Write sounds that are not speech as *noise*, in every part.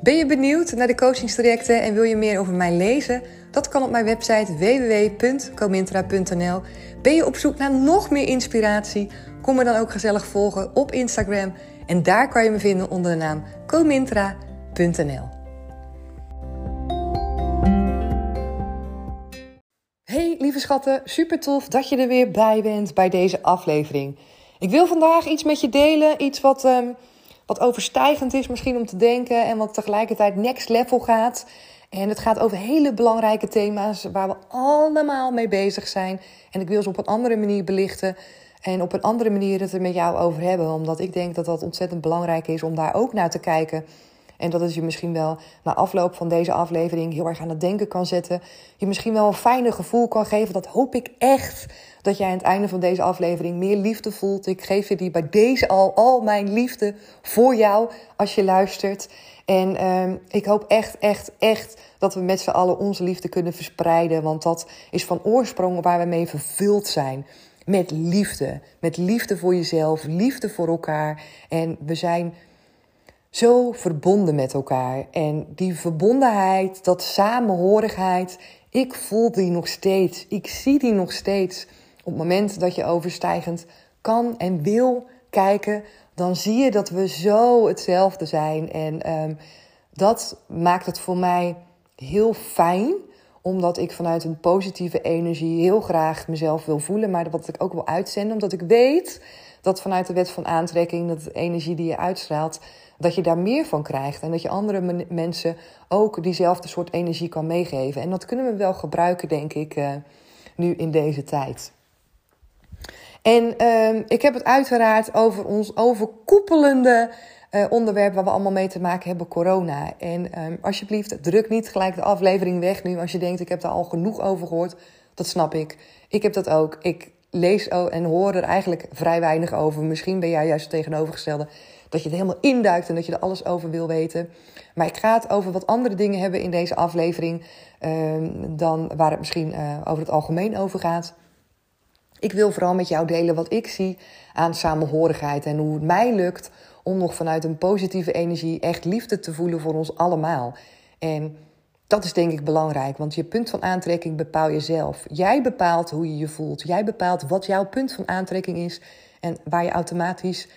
Ben je benieuwd naar de coachingstrajecten en wil je meer over mij lezen? Dat kan op mijn website www.comintra.nl. Ben je op zoek naar nog meer inspiratie? Kom me dan ook gezellig volgen op Instagram. En daar kan je me vinden onder de naam comintra.nl. Hey lieve schatten, super tof dat je er weer bij bent bij deze aflevering. Ik wil vandaag iets met je delen, iets wat, um, wat overstijgend is misschien om te denken en wat tegelijkertijd next level gaat. En het gaat over hele belangrijke thema's waar we allemaal mee bezig zijn. En ik wil ze op een andere manier belichten en op een andere manier het er met jou over hebben. Omdat ik denk dat dat ontzettend belangrijk is om daar ook naar te kijken. En dat het je misschien wel na afloop van deze aflevering heel erg aan het denken kan zetten. Je misschien wel een fijne gevoel kan geven. Dat hoop ik echt. Dat jij aan het einde van deze aflevering meer liefde voelt. Ik geef je die bij deze al, al mijn liefde voor jou als je luistert. En um, ik hoop echt, echt, echt dat we met z'n allen onze liefde kunnen verspreiden. Want dat is van oorsprong waar we mee vervuld zijn. Met liefde. Met liefde voor jezelf, liefde voor elkaar. En we zijn zo verbonden met elkaar. En die verbondenheid, dat samenhorigheid, ik voel die nog steeds. Ik zie die nog steeds. Op het moment dat je overstijgend kan en wil kijken, dan zie je dat we zo hetzelfde zijn. En um, dat maakt het voor mij heel fijn omdat ik vanuit een positieve energie heel graag mezelf wil voelen, maar wat ik ook wil uitzenden, omdat ik weet dat vanuit de wet van aantrekking, dat de energie die je uitstraalt, dat je daar meer van krijgt en dat je andere mensen ook diezelfde soort energie kan meegeven. En dat kunnen we wel gebruiken, denk ik, uh, nu in deze tijd. En uh, ik heb het uiteraard over ons overkoepelende uh, onderwerp waar we allemaal mee te maken hebben, corona. En um, alsjeblieft, druk niet gelijk de aflevering weg nu als je denkt, ik heb daar al genoeg over gehoord. Dat snap ik. Ik heb dat ook. Ik lees en hoor er eigenlijk vrij weinig over. Misschien ben jij juist het tegenovergestelde. Dat je er helemaal induikt en dat je er alles over wil weten. Maar ik ga het over wat andere dingen hebben in deze aflevering. Uh, dan waar het misschien uh, over het algemeen over gaat. Ik wil vooral met jou delen wat ik zie aan samenhorigheid. En hoe het mij lukt om nog vanuit een positieve energie echt liefde te voelen voor ons allemaal. En dat is denk ik belangrijk, want je punt van aantrekking bepaal je zelf. Jij bepaalt hoe je je voelt. Jij bepaalt wat jouw punt van aantrekking is en waar je automatisch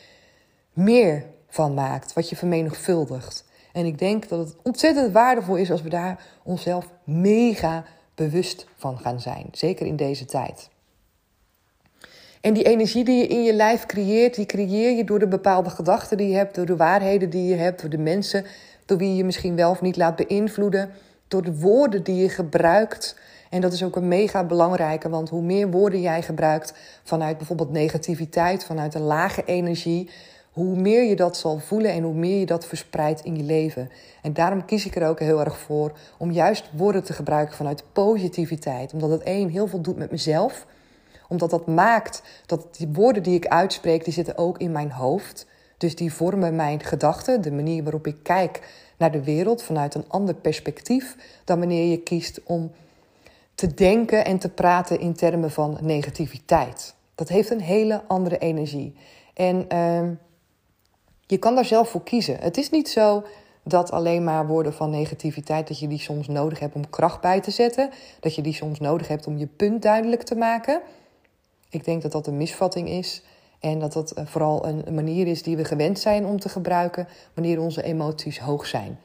meer van maakt, wat je vermenigvuldigt. En ik denk dat het ontzettend waardevol is als we daar onszelf mega bewust van gaan zijn, zeker in deze tijd. En die energie die je in je lijf creëert, die creëer je door de bepaalde gedachten die je hebt, door de waarheden die je hebt, door de mensen door wie je je misschien wel of niet laat beïnvloeden, door de woorden die je gebruikt. En dat is ook een mega belangrijke, want hoe meer woorden jij gebruikt vanuit bijvoorbeeld negativiteit, vanuit een lage energie, hoe meer je dat zal voelen en hoe meer je dat verspreidt in je leven. En daarom kies ik er ook heel erg voor om juist woorden te gebruiken vanuit positiviteit. Omdat het één heel veel doet met mezelf. Omdat dat maakt dat die woorden die ik uitspreek, die zitten ook in mijn hoofd. Dus die vormen mijn gedachten, de manier waarop ik kijk naar de wereld vanuit een ander perspectief dan wanneer je kiest om te denken en te praten in termen van negativiteit. Dat heeft een hele andere energie. En uh, je kan daar zelf voor kiezen. Het is niet zo dat alleen maar woorden van negativiteit, dat je die soms nodig hebt om kracht bij te zetten. Dat je die soms nodig hebt om je punt duidelijk te maken. Ik denk dat dat een misvatting is. En dat dat eh, vooral een manier is die we gewend zijn om te gebruiken wanneer onze emoties hoog zijn.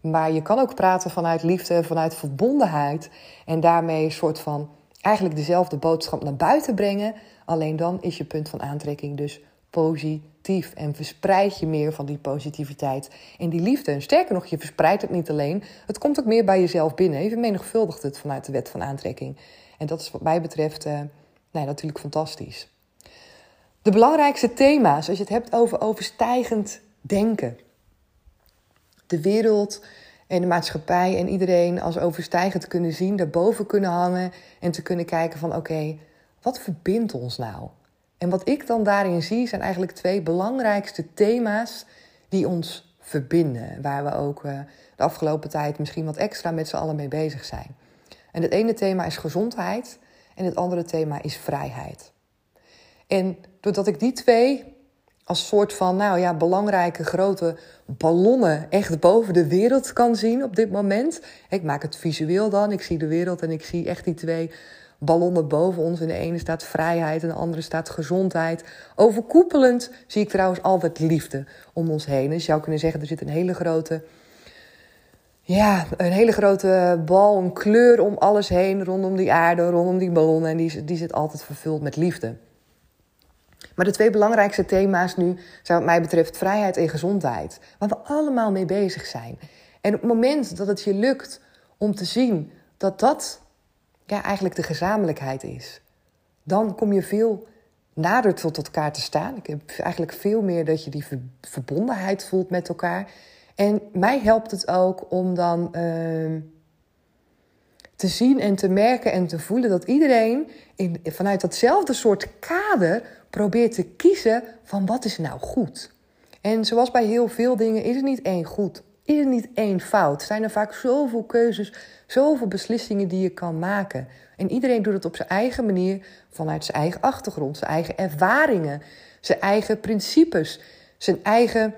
Maar je kan ook praten vanuit liefde, vanuit verbondenheid. En daarmee een soort van eigenlijk dezelfde boodschap naar buiten brengen. Alleen dan is je punt van aantrekking dus positief. En verspreid je meer van die positiviteit en die liefde. En sterker nog, je verspreidt het niet alleen. Het komt ook meer bij jezelf binnen. Je vermenigvuldigt het vanuit de wet van aantrekking. En dat is wat mij betreft uh, nou, natuurlijk fantastisch. De belangrijkste thema's, als je het hebt over overstijgend denken. De wereld en de maatschappij en iedereen als overstijgend kunnen zien, daarboven kunnen hangen en te kunnen kijken van oké, wat verbindt ons nou? En wat ik dan daarin zie, zijn eigenlijk twee belangrijkste thema's die ons verbinden. Waar we ook uh, de afgelopen tijd misschien wat extra met z'n allen mee bezig zijn. En het ene thema is gezondheid en het andere thema is vrijheid. En doordat ik die twee als soort van, nou ja, belangrijke grote ballonnen echt boven de wereld kan zien op dit moment. Ik maak het visueel dan, ik zie de wereld en ik zie echt die twee ballonnen boven ons. En de ene staat vrijheid en de andere staat gezondheid. Overkoepelend zie ik trouwens altijd liefde om ons heen. Dus je zou kunnen zeggen, er zit een hele grote... Ja, een hele grote bal, een kleur om alles heen, rondom die aarde, rondom die ballonnen. En die, die zit altijd vervuld met liefde. Maar de twee belangrijkste thema's nu zijn wat mij betreft vrijheid en gezondheid. Waar we allemaal mee bezig zijn. En op het moment dat het je lukt om te zien dat dat ja, eigenlijk de gezamenlijkheid is, dan kom je veel nader tot elkaar te staan. Ik heb eigenlijk veel meer dat je die verbondenheid voelt met elkaar. En mij helpt het ook om dan uh, te zien en te merken en te voelen dat iedereen in, vanuit datzelfde soort kader probeert te kiezen van wat is nou goed. En zoals bij heel veel dingen is er niet één goed, is er niet één fout. Zijn er vaak zoveel keuzes, zoveel beslissingen die je kan maken. En iedereen doet het op zijn eigen manier, vanuit zijn eigen achtergrond, zijn eigen ervaringen, zijn eigen principes, zijn eigen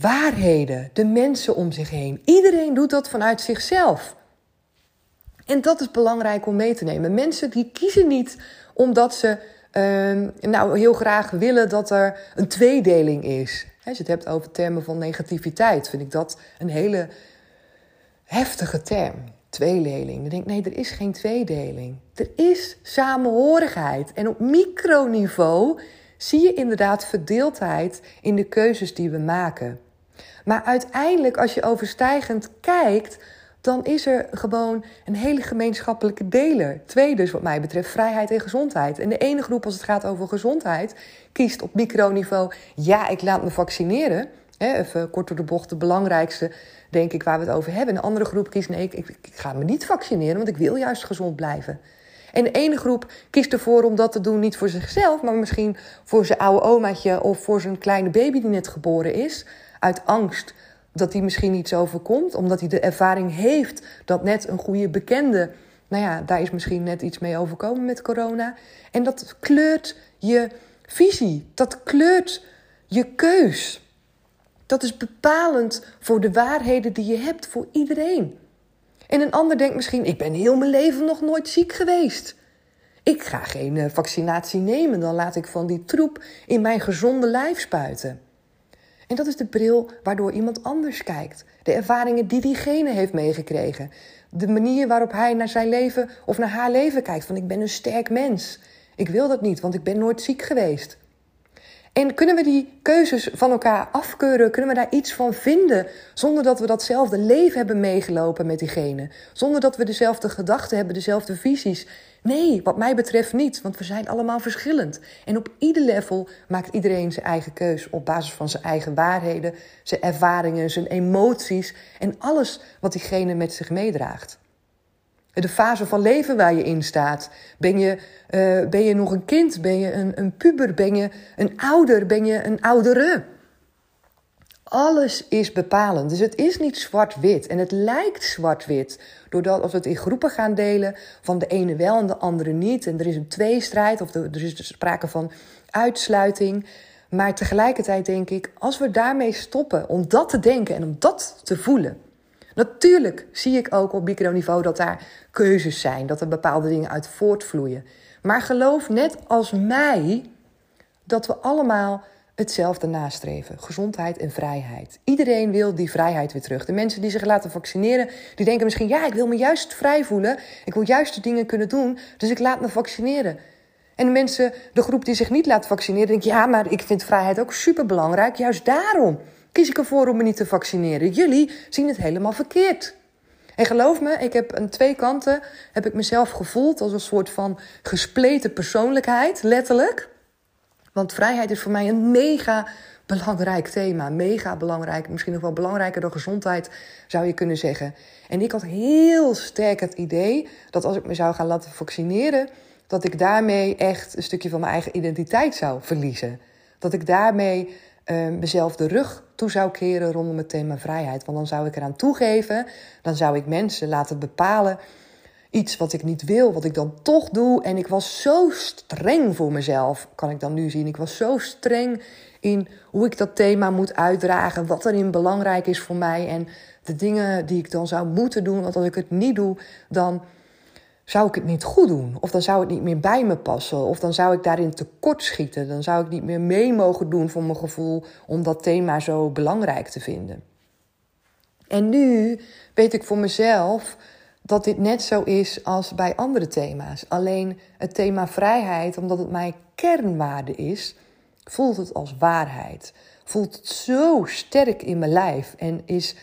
waarheden, de mensen om zich heen. Iedereen doet dat vanuit zichzelf. En dat is belangrijk om mee te nemen. Mensen die kiezen niet omdat ze uh, nou heel graag willen dat er een tweedeling is. Als je het hebt over termen van negativiteit, vind ik dat een hele heftige term. Tweedeling. Dan denk ik, nee, er is geen tweedeling. Er is samenhorigheid. En op microniveau zie je inderdaad verdeeldheid in de keuzes die we maken. Maar uiteindelijk, als je overstijgend kijkt, dan is er gewoon een hele gemeenschappelijke deler. Twee dus wat mij betreft, vrijheid en gezondheid. En de ene groep als het gaat over gezondheid kiest op microniveau... ja, ik laat me vaccineren. even kort door de bocht, de belangrijkste, denk ik, waar we het over hebben. En de andere groep kiest, nee, ik, ik, ik ga me niet vaccineren... want ik wil juist gezond blijven. En de ene groep kiest ervoor om dat te doen, niet voor zichzelf... maar misschien voor zijn oude omaatje of voor zijn kleine baby die net geboren is... uit angst dat hij misschien iets overkomt, omdat hij de ervaring heeft dat net een goede bekende, nou ja, daar is misschien net iets mee overkomen met corona. En dat kleurt je visie, dat kleurt je keus. Dat is bepalend voor de waarheden die je hebt voor iedereen. En een ander denkt misschien: ik ben heel mijn leven nog nooit ziek geweest. Ik ga geen eh, vaccinatie nemen, dan laat ik van die troep in mijn gezonde lijf spuiten. En dat is de bril waardoor iemand anders kijkt. De ervaringen die diegene heeft meegekregen. De manier waarop hij naar zijn leven of naar haar leven kijkt. Van ik ben een sterk mens. Ik wil dat niet, want ik ben nooit ziek geweest. En kunnen we die keuzes van elkaar afkeuren? Kunnen we daar iets van vinden zonder dat we datzelfde leven hebben meegelopen met diegene? Zonder dat we dezelfde gedachten hebben, dezelfde visies? Nee, wat mij betreft niet, want we zijn allemaal verschillend. En op ieder level maakt iedereen zijn eigen keus op basis van zijn eigen waarheden, zijn ervaringen, zijn emoties en alles wat diegene met zich meedraagt. De fase van leven waar je in staat. Ben je, uh, ben je nog een kind? Ben je een, een puber? Ben je een ouder? Ben je een oudere? Alles is bepalend. Dus het is niet zwart-wit. En het lijkt zwart-wit. Doordat als we het in groepen gaan delen, van de ene wel en de andere niet. En er is een tweestrijd of er is sprake van uitsluiting. Maar tegelijkertijd denk ik, als we daarmee stoppen om dat te denken en om dat te voelen. Natuurlijk zie ik ook op microniveau dat daar keuzes zijn, dat er bepaalde dingen uit voortvloeien. Maar geloof net als mij dat we allemaal hetzelfde nastreven: gezondheid en vrijheid. Iedereen wil die vrijheid weer terug. De mensen die zich laten vaccineren, die denken misschien: ja, ik wil me juist vrij voelen. Ik wil juist de dingen kunnen doen, dus ik laat me vaccineren. En de mensen, de groep die zich niet laat vaccineren, denkt: ja, maar ik vind vrijheid ook superbelangrijk. Juist daarom kies ik ervoor om me niet te vaccineren. Jullie zien het helemaal verkeerd. En geloof me, ik heb aan twee kanten heb ik mezelf gevoeld als een soort van gespleten persoonlijkheid, letterlijk. Want vrijheid is voor mij een mega belangrijk thema. Mega belangrijk. Misschien nog wel belangrijker dan gezondheid, zou je kunnen zeggen. En ik had heel sterk het idee dat als ik me zou gaan laten vaccineren, dat ik daarmee echt een stukje van mijn eigen identiteit zou verliezen. Dat ik daarmee uh, mezelf de rug toe zou keren rondom het thema vrijheid. Want dan zou ik eraan toegeven, dan zou ik mensen laten bepalen iets wat ik niet wil, wat ik dan toch doe. En ik was zo streng voor mezelf, kan ik dan nu zien. Ik was zo streng in hoe ik dat thema moet uitdragen, wat erin belangrijk is voor mij en de dingen die ik dan zou moeten doen. Want als ik het niet doe, dan zou ik het niet goed doen. Of dan zou het niet meer bij me passen. Of dan zou ik daarin tekort schieten. Dan zou ik niet meer mee mogen doen voor mijn gevoel om dat thema zo belangrijk te vinden. En nu weet ik voor mezelf dat dit net zo is als bij andere thema's. Alleen het thema vrijheid, omdat het mijn kernwaarde is, voelt het als waarheid. Voelt het zo sterk in mijn lijf en is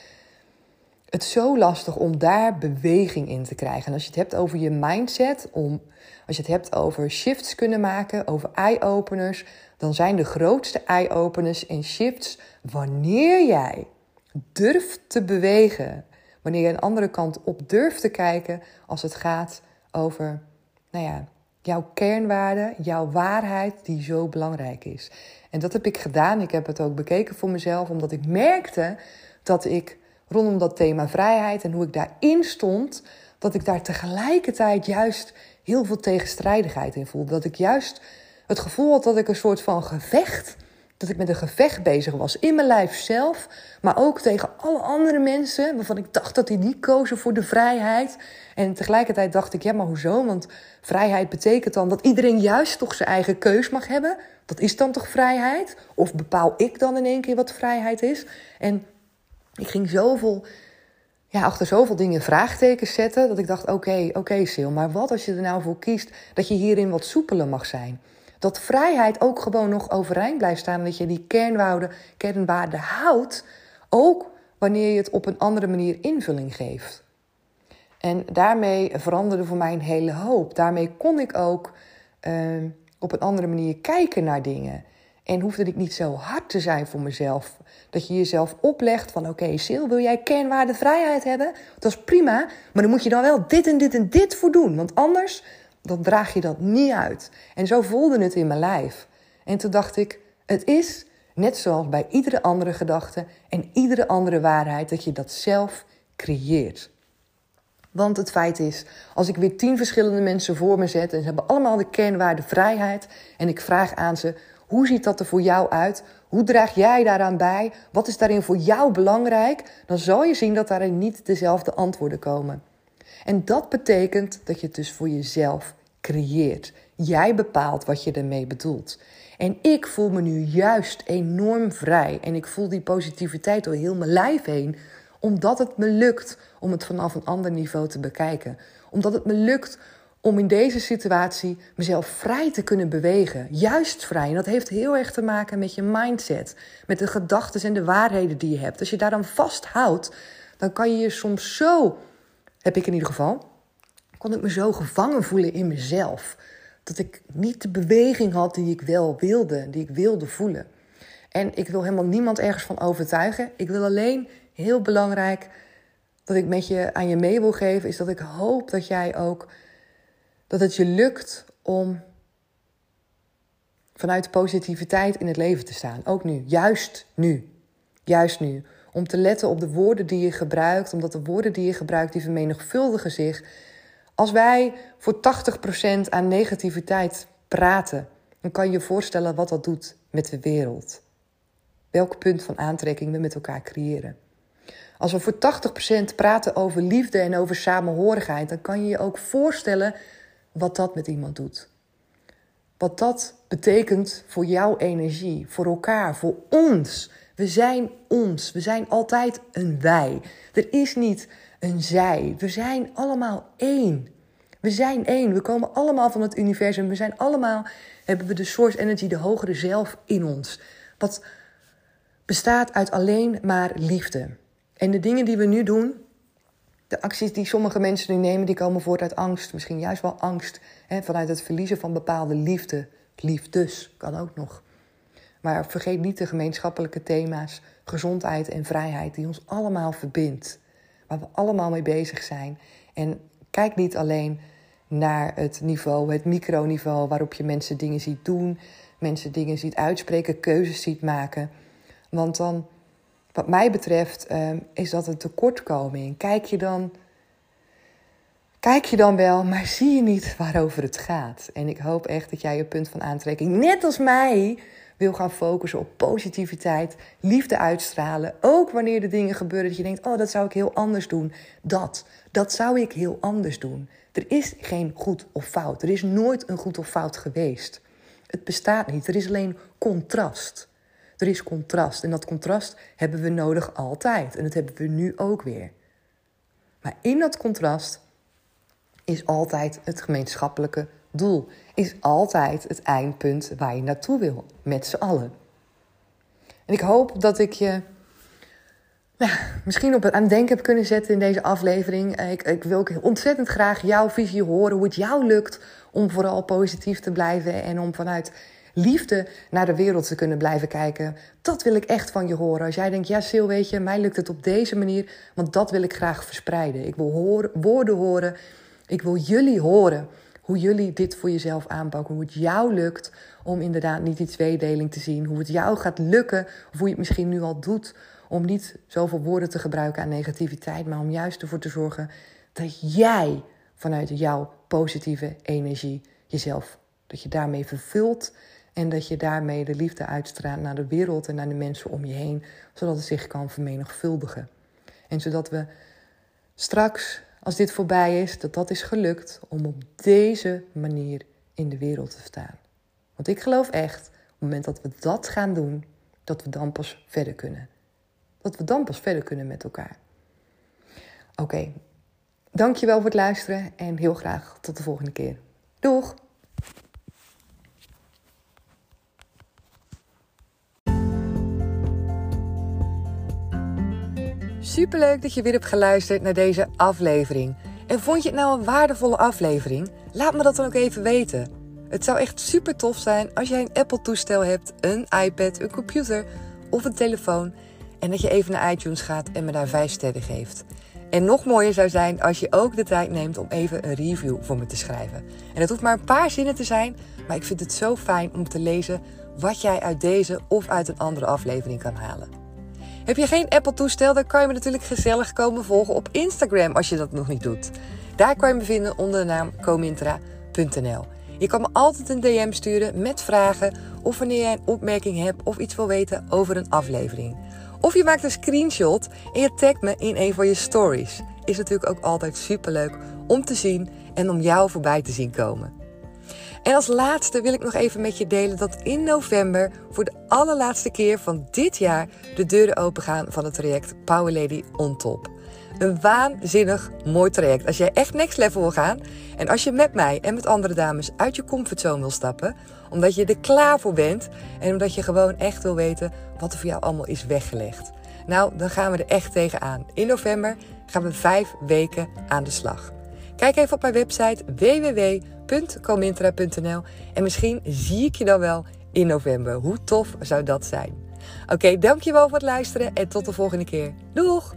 het zo lastig om daar beweging in te krijgen. En als je het hebt over je mindset, om, als je het hebt over shifts kunnen maken, over eye-openers, dan zijn de grootste eye-openers en shifts wanneer jij durft te bewegen, wanneer je een andere kant op durft te kijken als het gaat over, nou ja, jouw kernwaarde, jouw waarheid die zo belangrijk is. En dat heb ik gedaan. Ik heb het ook bekeken voor mezelf, omdat ik merkte dat ik rondom dat thema vrijheid en hoe ik daarin stond, dat ik daar tegelijkertijd juist heel veel tegenstrijdigheid in voelde. Dat ik juist het gevoel had dat ik een soort van gevecht, dat ik met een gevecht bezig was in mijn lijf zelf, maar ook tegen alle andere mensen waarvan ik dacht dat die niet kozen voor de vrijheid. En tegelijkertijd dacht ik, ja, maar hoezo? Want vrijheid betekent dan dat iedereen juist toch zijn eigen keus mag hebben. Dat is dan toch vrijheid? Of bepaal ik dan in één keer wat vrijheid is? En ik ging zoveel, ja, achter zoveel dingen vraagtekens zetten. Dat ik dacht: oké, oké, Sil, maar wat als je er nou voor kiest dat je hierin wat soepeler mag zijn? Dat vrijheid ook gewoon nog overeind blijft staan. Dat je die kernwaarden, kernwaarden houdt. Ook wanneer je het op een andere manier invulling geeft. En daarmee veranderde voor mij een hele hoop. Daarmee kon ik ook uh, op een andere manier kijken naar dingen. En hoefde ik niet zo hard te zijn voor mezelf. Dat je jezelf oplegt van oké, okay, Sil, wil jij kernwaarde vrijheid hebben? Dat is prima, maar dan moet je dan wel dit en dit en dit voor doen. Want anders dan draag je dat niet uit. En zo voelde het in mijn lijf. En toen dacht ik, het is net zoals bij iedere andere gedachte en iedere andere waarheid dat je dat zelf creëert. Want het feit is, als ik weer tien verschillende mensen voor me zet en ze hebben allemaal de kernwaarde vrijheid en ik vraag aan ze hoe ziet dat er voor jou uit? Hoe draag jij daaraan bij? Wat is daarin voor jou belangrijk? Dan zal je zien dat daarin niet dezelfde antwoorden komen. En dat betekent dat je het dus voor jezelf creëert. Jij bepaalt wat je ermee bedoelt. En ik voel me nu juist enorm vrij. En ik voel die positiviteit door heel mijn lijf heen. Omdat het me lukt om het vanaf een ander niveau te bekijken. Omdat het me lukt om in deze situatie mezelf vrij te kunnen bewegen. Juist vrij. En dat heeft heel erg te maken met je mindset. Met de gedachten en de waarheden die je hebt. Als je daar dan vasthoudt, dan kan je je soms zo, heb ik in ieder geval, kon ik me zo gevangen voelen in mezelf. Dat ik niet de beweging had die ik wel wilde, die ik wilde voelen. En ik wil helemaal niemand ergens van overtuigen. Ik wil alleen, heel belangrijk, dat ik met je aan je mee wil geven, is dat ik hoop dat jij ook dat het je lukt om vanuit positiviteit in het leven te staan. Ook nu, juist nu. Juist nu. Om te letten op de woorden die je gebruikt, omdat de woorden die je gebruikt, die vermenigvuldigen zich. Als wij voor 80% aan negativiteit praten, dan kan je je voorstellen wat dat doet met de wereld. Welk punt van aantrekking we met elkaar creëren. Als we voor 80% praten over liefde en over samenhorigheid, dan kan je je ook voorstellen wat dat met iemand doet. wat dat betekent voor jouw energie, voor elkaar, voor ons. We zijn ons. We zijn altijd een wij. Er is niet een zij. We zijn allemaal één. We zijn één. We komen allemaal van het universum. We zijn allemaal, hebben we de source energy, de hogere zelf in ons. Wat bestaat uit alleen maar liefde. En de dingen die we nu doen, de acties die sommige mensen nu nemen, die komen voort uit angst. Misschien juist wel angst. Hè, vanuit het verliezen van bepaalde liefde. Liefdes kan ook nog. Maar vergeet niet de gemeenschappelijke thema's, gezondheid en vrijheid, die ons allemaal verbindt. Waar we allemaal mee bezig zijn. En kijk niet alleen naar het niveau, het microniveau, waarop je mensen dingen ziet doen, mensen dingen ziet uitspreken, keuzes ziet maken. Want dan, wat mij betreft, ehm, is dat een tekortkoming. Kijk je dan. Kijk je dan wel, maar zie je niet *laughs* waarover het gaat. En ik hoop echt dat jij je punt van aantrekking, net als mij, wil gaan focussen op positiviteit, liefde uitstralen. Ook wanneer de dingen gebeuren dat je denkt: oh, dat zou ik heel anders doen. Dat, dat zou ik heel anders doen. Er is geen goed of fout. Er is nooit een goed of fout geweest. Het bestaat niet. Er is alleen contrast. Er is contrast. En dat contrast hebben we nodig altijd. En dat hebben we nu ook weer. Maar in dat contrast is altijd het gemeenschappelijke doel. Is altijd het eindpunt waar je naartoe wil. Met z'n allen. En ik hoop dat ik je nou, misschien op het aan denken heb kunnen zetten in deze aflevering. Ik, ik wil ook ontzettend graag jouw visie horen. Hoe het jou lukt om vooral positief te blijven. En om vanuit liefde naar de wereld te kunnen blijven kijken. Dat wil ik echt van je horen. Als jij denkt, ja Sil, weet je, mij lukt het op deze manier. Want dat wil ik graag verspreiden. Ik wil horen, woorden horen. Ik wil jullie horen hoe jullie dit voor jezelf aanpakken. Hoe het jou lukt om inderdaad niet die tweedeling te zien. Hoe het jou gaat lukken, of hoe je het misschien nu al doet, om niet zoveel woorden te gebruiken aan negativiteit, maar om juist ervoor te zorgen dat jij vanuit jouw positieve energie jezelf, dat je daarmee vervult en dat je daarmee de liefde uitstraalt naar de wereld en naar de mensen om je heen, zodat het zich kan vermenigvuldigen. En zodat we straks, als dit voorbij is, dat dat is gelukt om op deze manier in de wereld te staan. Want ik geloof echt, op het moment dat we dat gaan doen, dat we dan pas verder kunnen. Dat we dan pas verder kunnen met elkaar. Oké, dankjewel voor het luisteren en heel graag tot de volgende keer. Doeg! Superleuk dat je weer hebt geluisterd naar deze aflevering. En vond je het nou een waardevolle aflevering? Laat me dat dan ook even weten. Het zou echt super tof zijn als jij een Apple-toestel hebt, een iPad, een computer of een telefoon. En dat je even naar iTunes gaat en me daar 5 sterren geeft. En nog mooier zou zijn als je ook de tijd neemt om even een review voor me te schrijven. En het hoeft maar een paar zinnen te zijn, maar ik vind het zo fijn om te lezen wat jij uit deze of uit een andere aflevering kan halen. Heb je geen Apple-toestel, dan kan je me natuurlijk gezellig komen volgen op Instagram als je dat nog niet doet. Daar kan je me vinden onder de naam comintra.nl. Je kan me altijd een DM sturen met vragen of wanneer jij een opmerking hebt of iets wil weten over een aflevering. Of je maakt een screenshot en je tagt me in een van je stories. Is natuurlijk ook altijd superleuk om te zien en om jou voorbij te zien komen. En als laatste wil ik nog even met je delen dat in november voor de allerlaatste keer van dit jaar de deuren opengaan van het traject Power Lady on Top. Een waanzinnig mooi traject. Als jij echt next level wil gaan en als je met mij en met andere dames uit je comfortzone wil stappen, omdat je er klaar voor bent en omdat je gewoon echt wil weten wat er voor jou allemaal is weggelegd. Nou, dan gaan we er echt tegenaan. In november gaan we vijf weken aan de slag. Kijk even op mijn website www.comintra.nl en misschien zie ik je dan wel in november. Hoe tof zou dat zijn? Oké, dankjewel voor het luisteren en tot de volgende keer. Doeg!